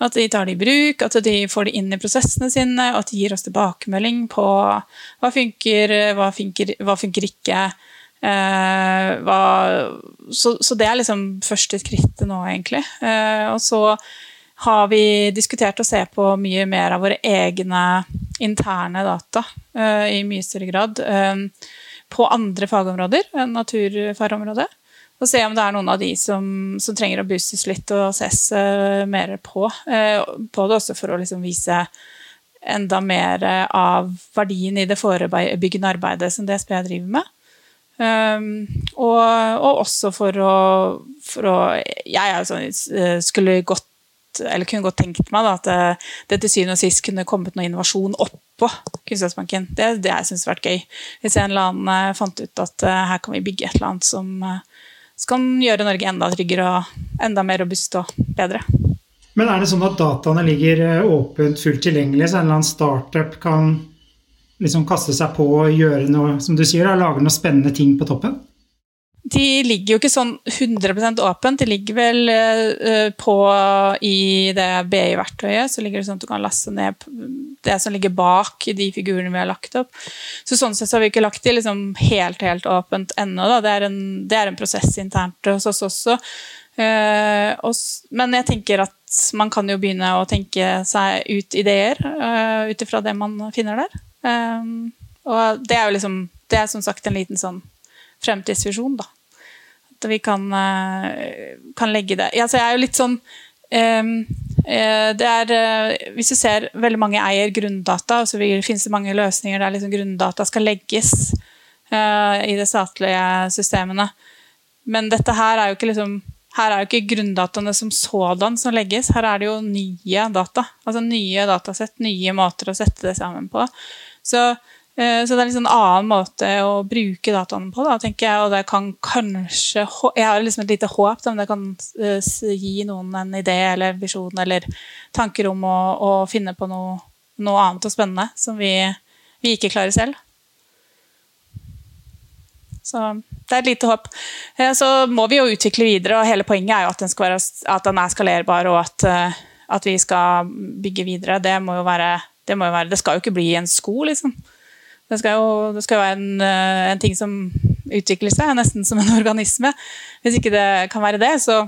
At de tar det i bruk, at de får det inn i prosessene sine, og at de gir oss tilbakemelding på hva funker, hva funker, hva funker ikke. Eh, hva, så, så, det er liksom første skrittet nå, egentlig. Eh, og så har vi diskutert å se på mye mer av våre egne interne data eh, i mye større grad. Eh, på andre fagområder enn naturfagområdet. Og se om det er noen av de som, som trenger å boostes litt og ses uh, mer på. Uh, på det også for å liksom vise enda mer av verdien i det forebyggende arbeidet som DSB driver med. Um, og, og, også for å, for å Jeg sånn, eh, skulle godt eller kunne godt tenkt meg da, at det til syvende og sist kunne kommet noe innovasjon oppå Kunnskapsbanken. Det er det jeg syns har vært gøy. Hvis en eller annen fant ut at her kan vi bygge et eller annet som som kan gjøre Norge enda tryggere og enda mer robust og bedre. Men er det sånn at dataene ligger eh, åpent, fullt tilgjengelig, så en eller annen startup kan liksom kaste seg på og gjøre noe, som du sier, da, lage noen spennende ting på toppen? De ligger jo ikke sånn 100% åpent. De ligger vel uh, på i det BI-verktøyet. Så ligger det sånn at du kan laste ned det som ligger bak de figurene vi har lagt opp. Så sånn sett så har vi ikke lagt de liksom helt, helt åpent ennå. Det, det, er en prosess internt hos oss også. Og, men jeg tenker at man kan jo begynne å tenke seg ut ideer ut ifra det man finner der. Og det er jo liksom Det er som sagt en liten sånn fremtidsvisjon, da. At vi kan, eh, kan legge det altså Jeg er jo litt sånn um, det er, Hvis du ser veldig mange eier grunndata, og så finnes det mange løsninger der liksom grunndata skal legges i de statlige systemene. Men dette her er jo ikke liksom her er jo ikke grunndataene som sådan som legges, her er det jo nye data. Altså nye datasett, nye måter å sette det sammen på. Så Eh, så det er en sånn annen måte å bruke dataene på, da, tenker jeg. Og det kan kanskje Jeg har liksom et lite håp om det kan eh, gi noen en idé eller visjon eller tanker om å, å finne på noe, noe, annet og spennende som vi, vi, ikke klarer selv. Så det er et lite håp. Eh, så må vi jo utvikle videre, og hele poenget er jo at den, være, at den er skalerbar, og at, at, vi skal bygge videre. Det må jo være det, må jo være, det skal jo ikke bli en sko, liksom. Det skal jo, det skal jo være en, eh, en, ting som utvikler seg, nesten som en organisme. Hvis ikke det kan være det, så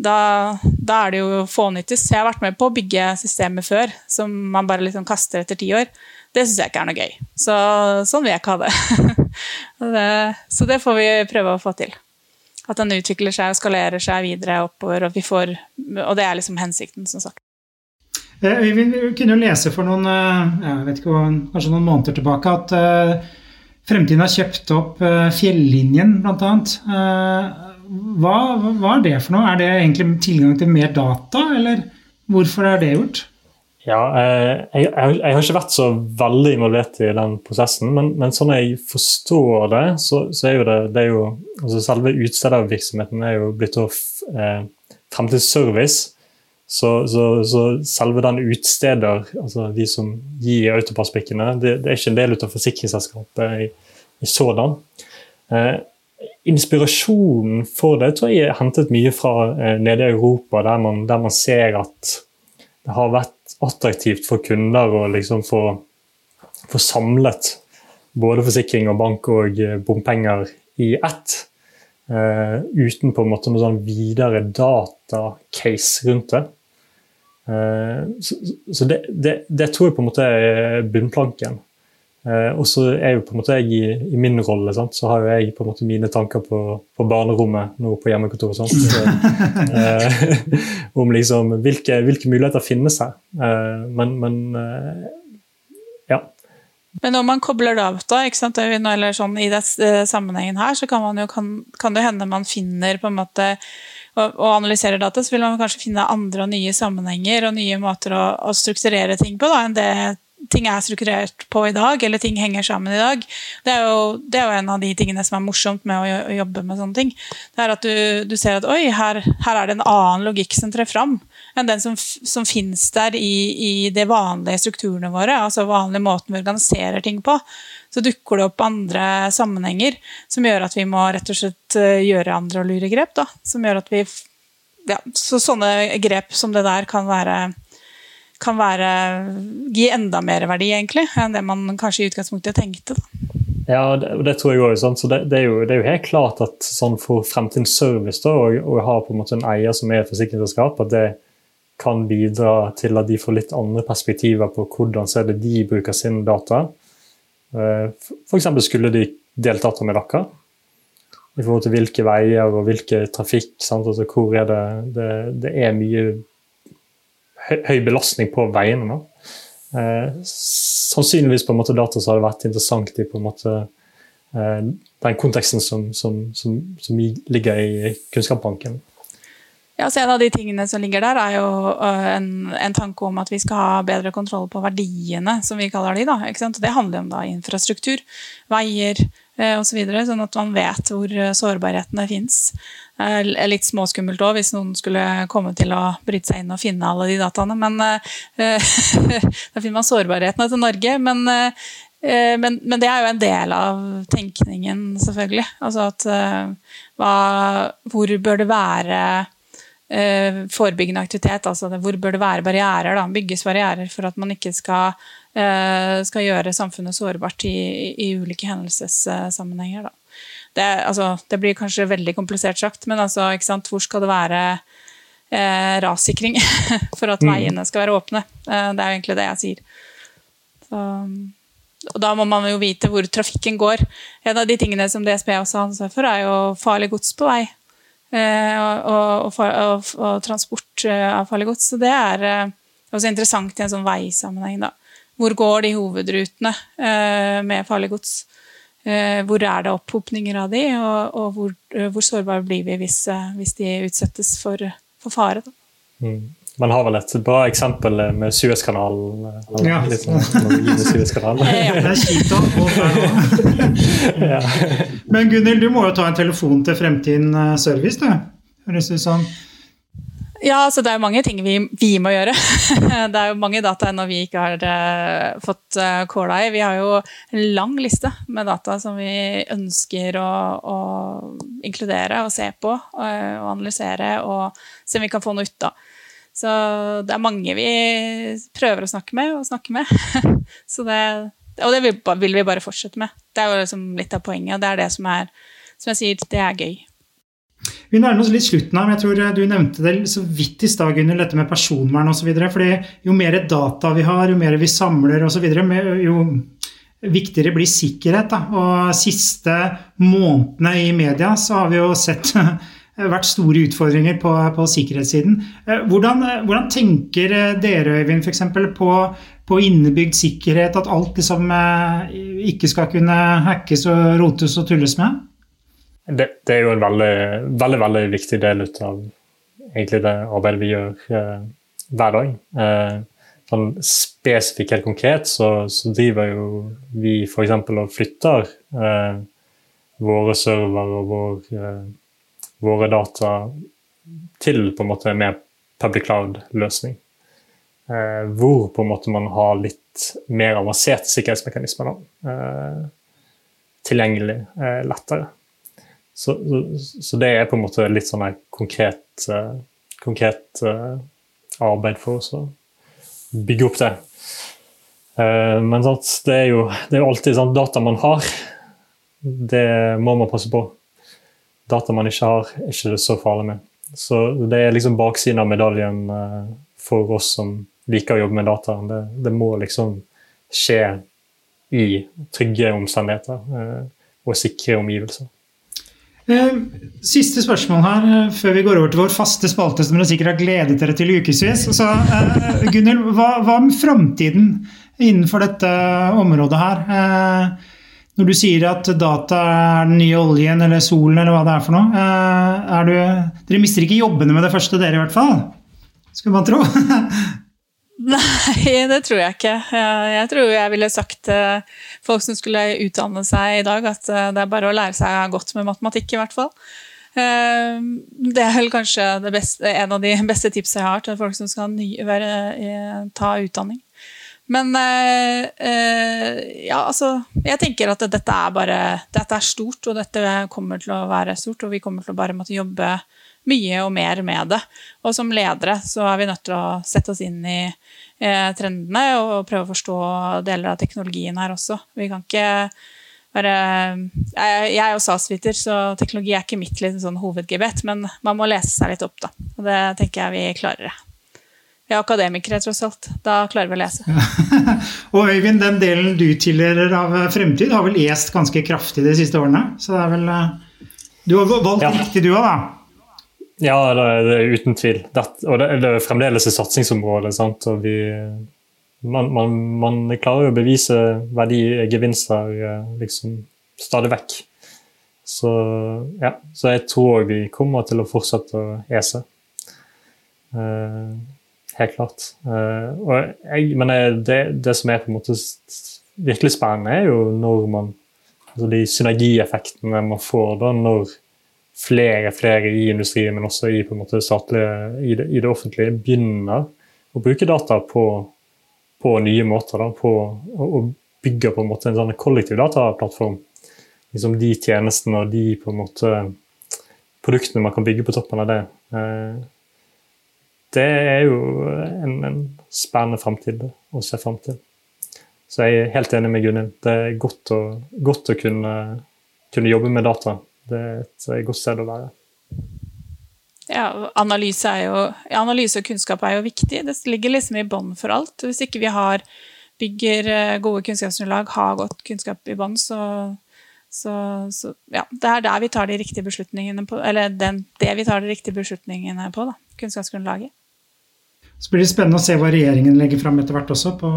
da, da er det jo fånyttes. Jeg har vært med på å bygge systemer før som man bare liksom kaster etter ti år. Det syns jeg ikke er noe gøy. Så sånn vil jeg ikke ha det. det. Så det får vi prøve å få til. At den utvikler seg og skalerer seg videre oppover, og, får, og det er liksom hensikten, som sagt. Eh, vi kunne jo lese for noen, eh, jeg vet ikke, kanskje noen måneder tilbake at eh, Fremtiden har kjøpt opp Fjellinjen, bl.a. Hva, hva er det for noe? Er det egentlig tilgang til mer data, eller hvorfor er det gjort? Ja, jeg, jeg, jeg, har ikke vært så veldig involvert i den prosessen, men, men sånn jeg forstår det, så, så er jo det, det er jo, altså Selve utstedervirksomheten er jo blitt å eh, frem til service Så, så, så, selve den utsteder, altså de som gir autopasspikkene, det, det, er ikke en del av forsikringsselskapet i, i sådan. Eh, inspirasjonen for det tror jeg er hentet mye fra eh, nede i Europa, der man, der man, ser at det har vært attraktivt for kunder å liksom få, få samlet både forsikring og bank og eh, bompenger i ett. Uh, uten på en måte noe sånn videre datacase rundt det. Uh, så, så det, det, det, tror jeg på en måte er bunnplanken. Uh, og så er jo på en måte jeg i, i min rolle, sant? så har jo jeg på en måte mine tanker på, på barnerommet nå på hjemmekontoret. Sant? om liksom hvilke, hvilke, muligheter finnes her. men, men ja. Men når man kobler data eller sånn, i det eh, sammenhengen her, så kan, jo, kan, kan, det hende man finner på en måte og, analyserer data, så vil man kanskje finne andre og nye sammenhenger og nye måter å, å strukturere ting på da, enn det ting er strukturert på i dag, eller ting henger sammen i dag. Det er jo, det er jo en av de tingene som er morsomt med å jobbe med sånne ting. Det er at du, du ser at oi, her, her, er det en annen logikk som trer fram enn den som, som finnes der i, i de vanlige strukturene våre, altså vanlige måten vi organiserer ting på. Så dukker det opp andre sammenhenger som gjør at vi må rett og slett eh, gjøre andre og lure grep. Da, som gjør at vi ja, så sånne grep som det der kan være kan være, gi enda mer verdi egentlig, enn det man kanskje i utgangspunktet tenkte. Da. Ja, det, det tror jeg også. Så det, det, er jo, det, er jo, helt klart at sånn for fremtidens service da, og, og ha på en måte en eier som er et forsikringsselskap, at det kan bidra til at de får litt andre perspektiver på hvordan de bruker sine data. Eh, F.eks. skulle de deltatt med dere i forhold til hvilke veier og hvilke trafikk. Altså, hvor er det, det, det er mye høy belastning på veiene. nå. Eh, sannsynligvis på en måte data som hadde vært interessant i på en måte eh, den konteksten som, som, som, som, ligger i Kunnskapsbanken. Ja, så En av de tingene som ligger der, er jo uh, en, en, tanke om at vi skal ha bedre kontroll på verdiene, som vi kaller de. da, ikke sant? Det handler om da infrastruktur, veier eh, osv., så videre, sånn at man vet hvor uh, sårbarhetene fins. Er litt småskummelt òg hvis noen skulle komme til å bryte seg inn og finne alle de dataene. Men da finner man sårbarhetene til Norge. Men, men, men, det er jo en del av tenkningen, selvfølgelig. Altså at hva, Hvor bør det være eh, forebyggende aktivitet. altså Hvor bør det være barrierer? da, Bygges barrierer for at man ikke skal, eh, skal gjøre samfunnet sårbart i, i, ulike hendelsessammenhenger. Det, altså, det, blir kanskje veldig komplisert sagt, men altså, hvor skal det være eh, rassikring for at mm. veiene skal være åpne? Eh, det er jo egentlig det jeg sier. Så, og da må man jo vite hvor trafikken går. En av de tingene som DSB også har ansvar for, er jo farlig gods på vei. Eh, og, og, og, og, transport eh, av farlig gods. Så det er eh, også interessant i en sånn veisammenheng. Da. Hvor går de hovedrutene med farlig gods? Hvor er det opphopninger av de, og, hvor, hvor sårbare blir vi hvis, hvis de utsettes for, for fare? Mm. Man har vel et bra eksempel med Suezkanalen. Ja. Litt sånn, Suezkanalen. det er kjipt å ja. Men Gunhild, du må jo ta en telefon til Fremtiden eh, Service, du. Høres ut som ja, altså det er jo mange ting vi, vi, må gjøre. Det er jo mange data ennå vi ikke har uh, fått uh, calla i. Vi har jo en lang liste med data som vi ønsker å, å inkludere og se på uh, og analysere og se om vi kan få noe ut av. Så det er mange vi prøver å snakke med og snakke med. det, og det vil, vi bare fortsette med. Det er jo liksom litt av poenget, og det er det som er som jeg sier, det er gøy. Vi nærmer oss litt slutten her, men jeg tror du nevnte det så vidt i stad, Gunhild, dette med personvern osv. fordi jo mer data vi har, jo mer vi samler osv., jo viktigere blir sikkerhet. Da. Og siste månedene i media så har vi jo sett vært store utfordringer på, på sikkerhetssiden. Eh, hvordan, eh, hvordan, tenker eh, dere Øyvind, f.eks. På, på innebygd sikkerhet? At alt liksom ikke skal kunne hackes og rotes og tulles med? Det, det er jo en veldig, veldig, veldig viktig del av egentlig det arbeidet vi gjør eh, hver dag. Eh, sånn spesifikt helt konkret så, så driver jo vi f.eks. og flytter eh, våre server og vår våre data til på en måte mer public cloud-løsning. Eh, hvor på en måte man har litt mer avanserte sikkerhetsmekanismer eh, tilgjengelig eh, lettere. Så, så, så, det er på en måte litt sånn konkret, eh, konkret eh, arbeid for oss å bygge opp det. Eh, men sant, det, er jo, det er alltid sånn data man har, det må man passe på. Data man ikke har, er ikke det så farlig med. Så det er liksom baksiden av medaljen for oss som liker å jobbe med data. Det, det må liksom skje i trygge omstendigheter og sikre omgivelser. Eh, siste spørsmål her eh, før vi går over til vår faste spalte, som dere sikkert har gledet dere til i ukevis. Så, Gunnhild, hva, hva med framtiden innenfor dette området her? Når du sier at data er den nye oljen eller solen eller hva det er for noe. Uh, er du, dere mister ikke jobbene med det første, dere i hvert fall? Skulle man tro. Nei, det tror jeg ikke. Jeg tror jeg ville sagt til folk som skulle utdanne seg i dag, at eh, det er bare å lære seg godt med matematikk, i hvert fall. Eh, det er vel kanskje beste, en av de beste tipsene jeg har til folk som skal være, ta utdanning. Men eh, ja, altså Jeg tenker at dette er bare Dette er stort, og dette kommer til å være stort, og vi kommer til å bare måtte jobbe mye og mer med det. Og som ledere så er vi nødt til å sette oss inn i eh, trendene og prøve å forstå deler av teknologien her også. Vi kan ikke være Jeg, jeg er jo SAS-viter, så teknologi er ikke mitt liksom, sånn hovedgebet, men man må lese seg litt opp, da. Og det tenker jeg vi klarer. Vi er akademikere, tross alt. Da klarer vi å lese. og Øyvind, den delen du tilhører av fremtid, har vel est ganske kraftig de siste årene? Så det er vel eh, Du har valgt ja. riktig, du òg, da? Ja, det er, uten tvil. Det, og det, det er fremdeles et satsingsområde. Sant? Og vi, man, man, man, klarer jo å bevise verdigevinster eh, liksom, stadig vekk. Så, ja, så jeg tror vi kommer til å fortsette å ese. Uh, helt klart. Uh, jeg, men det, det, som er på en måte virkelig spennende, er jo når man altså De synergieffektene man får da når flere flere i industrien, men også i, statlige, i, det, i det, offentlige, begynner å bruke data på, på nye måter. Da, på, og bygger på en måte en sånn kollektiv dataplattform. Liksom de tjenestene og de på en måte produktene man kan bygge på toppen av det. Det er jo en, en spennende framtid å se fram til. Så jeg er helt enig med Gunhild. Det er godt å, godt å kunne, kunne jobbe med data det er et godt sted å være. Ja, analyse, jo, analyse, og kunnskap er jo viktig. Det ligger liksom i bånn for alt. Hvis ikke vi har, bygger eh, gode kunnskapsgrunnlag, har godt kunnskap i bånn, så, så, så, ja, det er der vi tar de riktige beslutningene på, eller den, det vi tar de riktige beslutningene på, da, kunnskapsgrunnlaget. Så blir det spennende å se hva regjeringen legger fram etter hvert også på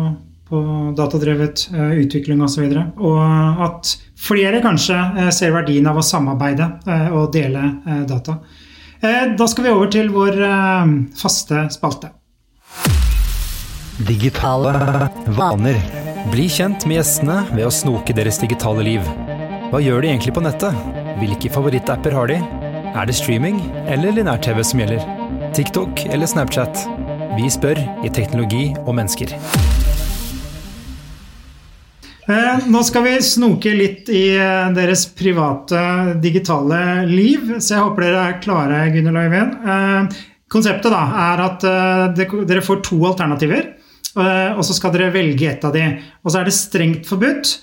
på datadrevet uh, utvikling osv. Og, så og at flere kanskje uh, ser verdien av å samarbeide uh, og dele data. Da skal vi over til vår faste spalte. Digitale vaner. Bli kjent med gjestene ved å snoke deres digitale liv. Hva gjør de egentlig på nettet? Hvilke favorittapper har de? Er det streaming eller linær-TV som gjelder? TikTok eller Snapchat? Vi spør i Teknologi og mennesker. Eh, nå skal vi snoke litt i eh, deres private digitale liv, så jeg håper dere er klare, Gunhild og Øyvind. Eh, konseptet da, er at dere får to alternativer, og så skal dere velge ett av de. Og så er det strengt forbudt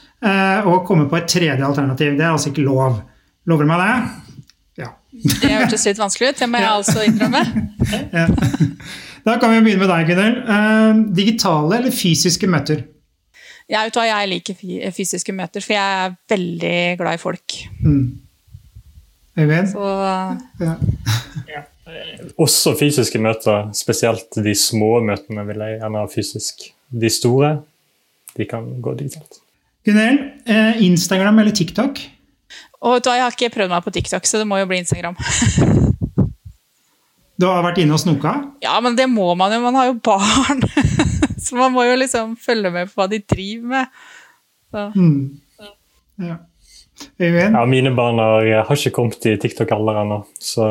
å komme på et tredje alternativ. Det er altså ikke lov. Lover du meg det? Ja. Det hørtes litt vanskelig ut, det må jeg altså innrømme. Ja. Da kan vi begynne med deg, Gunhild. Digitale eller fysiske møter? Ja, vet du hva, jeg liker fysiske møter, for jeg er veldig glad i folk. Mm. Øyvind? Så ja. ja. Også fysiske møter, spesielt de små møtene vil jeg gjerne ha fysisk. De store de kan gå digitalt. Gunnhild, eh, Instagram eller TikTok? Og vet du hva, Jeg har ikke prøvd meg på TikTok, så det må jo bli Instagram. du har vært inne og snoka? Ja, men det må man jo. Man har jo barn. Så man må jo liksom følge med på hva de driver med. Mm. Ja. ja. mine barn har, har ikke kommet i TikTok alder ennå, så,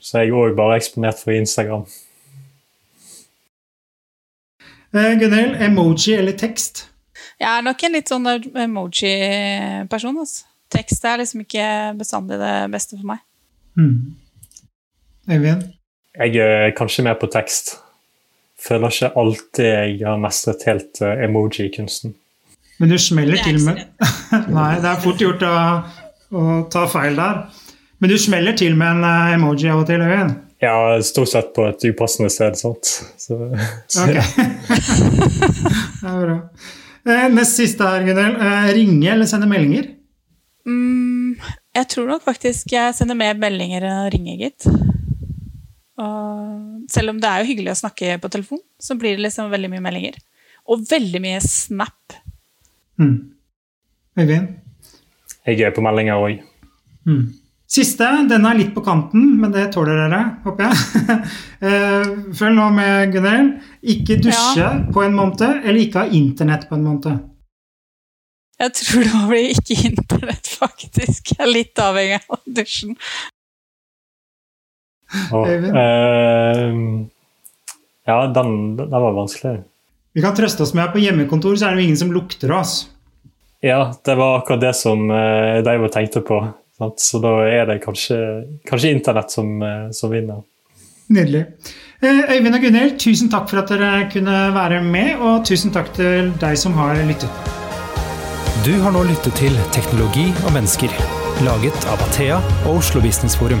så, jeg er òg bare eksponert for Instagram. Eh, Gunnhild, emoji eller tekst? Jeg er nok en litt sånn emoji-person. Altså. Tekst er liksom ikke bestandig det beste for meg. Mm. Jeg er kanskje mer på tekst. Føler ikke alltid jeg har mestret helt eh, emoji-kunsten. Men du smeller er til med Nei, det er fort gjort å, å ta feil der. Men du smeller til med en eh, emoji av og til, Øyvind? Ja, stort sett på et upassende sted. sant? Så, så Ok. det er bra. Eh, Nest siste her, Gunhild. Eh, Ringe eller sende meldinger? Mm, jeg tror nok faktisk jeg sender mer meldinger enn å ringe, gitt. Og selv om det er jo hyggelig å snakke på telefon, så blir det liksom veldig mye meldinger. Og veldig mye snap. Mm. Øyvind? jeg er på meldinger òg. Mm. Siste, den er litt på kanten, men det tåler dere, håper jeg. Eh, Følg nå med, Gunnhild. Ikke dusje Ja. på en måned, eller ikke ha internett på en måned. Jeg tror det må bli ikke internett, faktisk. Jeg er litt avhengig av dusjen. Og, Øyvind? eh, ja, den, den var vanskelig. Vi kan trøste oss med at på hjemmekontor så er det jo ingen som lukter oss. Ja, det var akkurat det som eh, de var tenkte på. Sant? Så da er det kanskje, kanskje internett som, eh, som vinner. Nydelig. Eh, Øyvind og Gunhild, tusen takk for at dere kunne være med, og tusen takk til deg som har lyttet. Du har nå lyttet til Teknologi og mennesker, laget av Athea og Oslo Business Forum.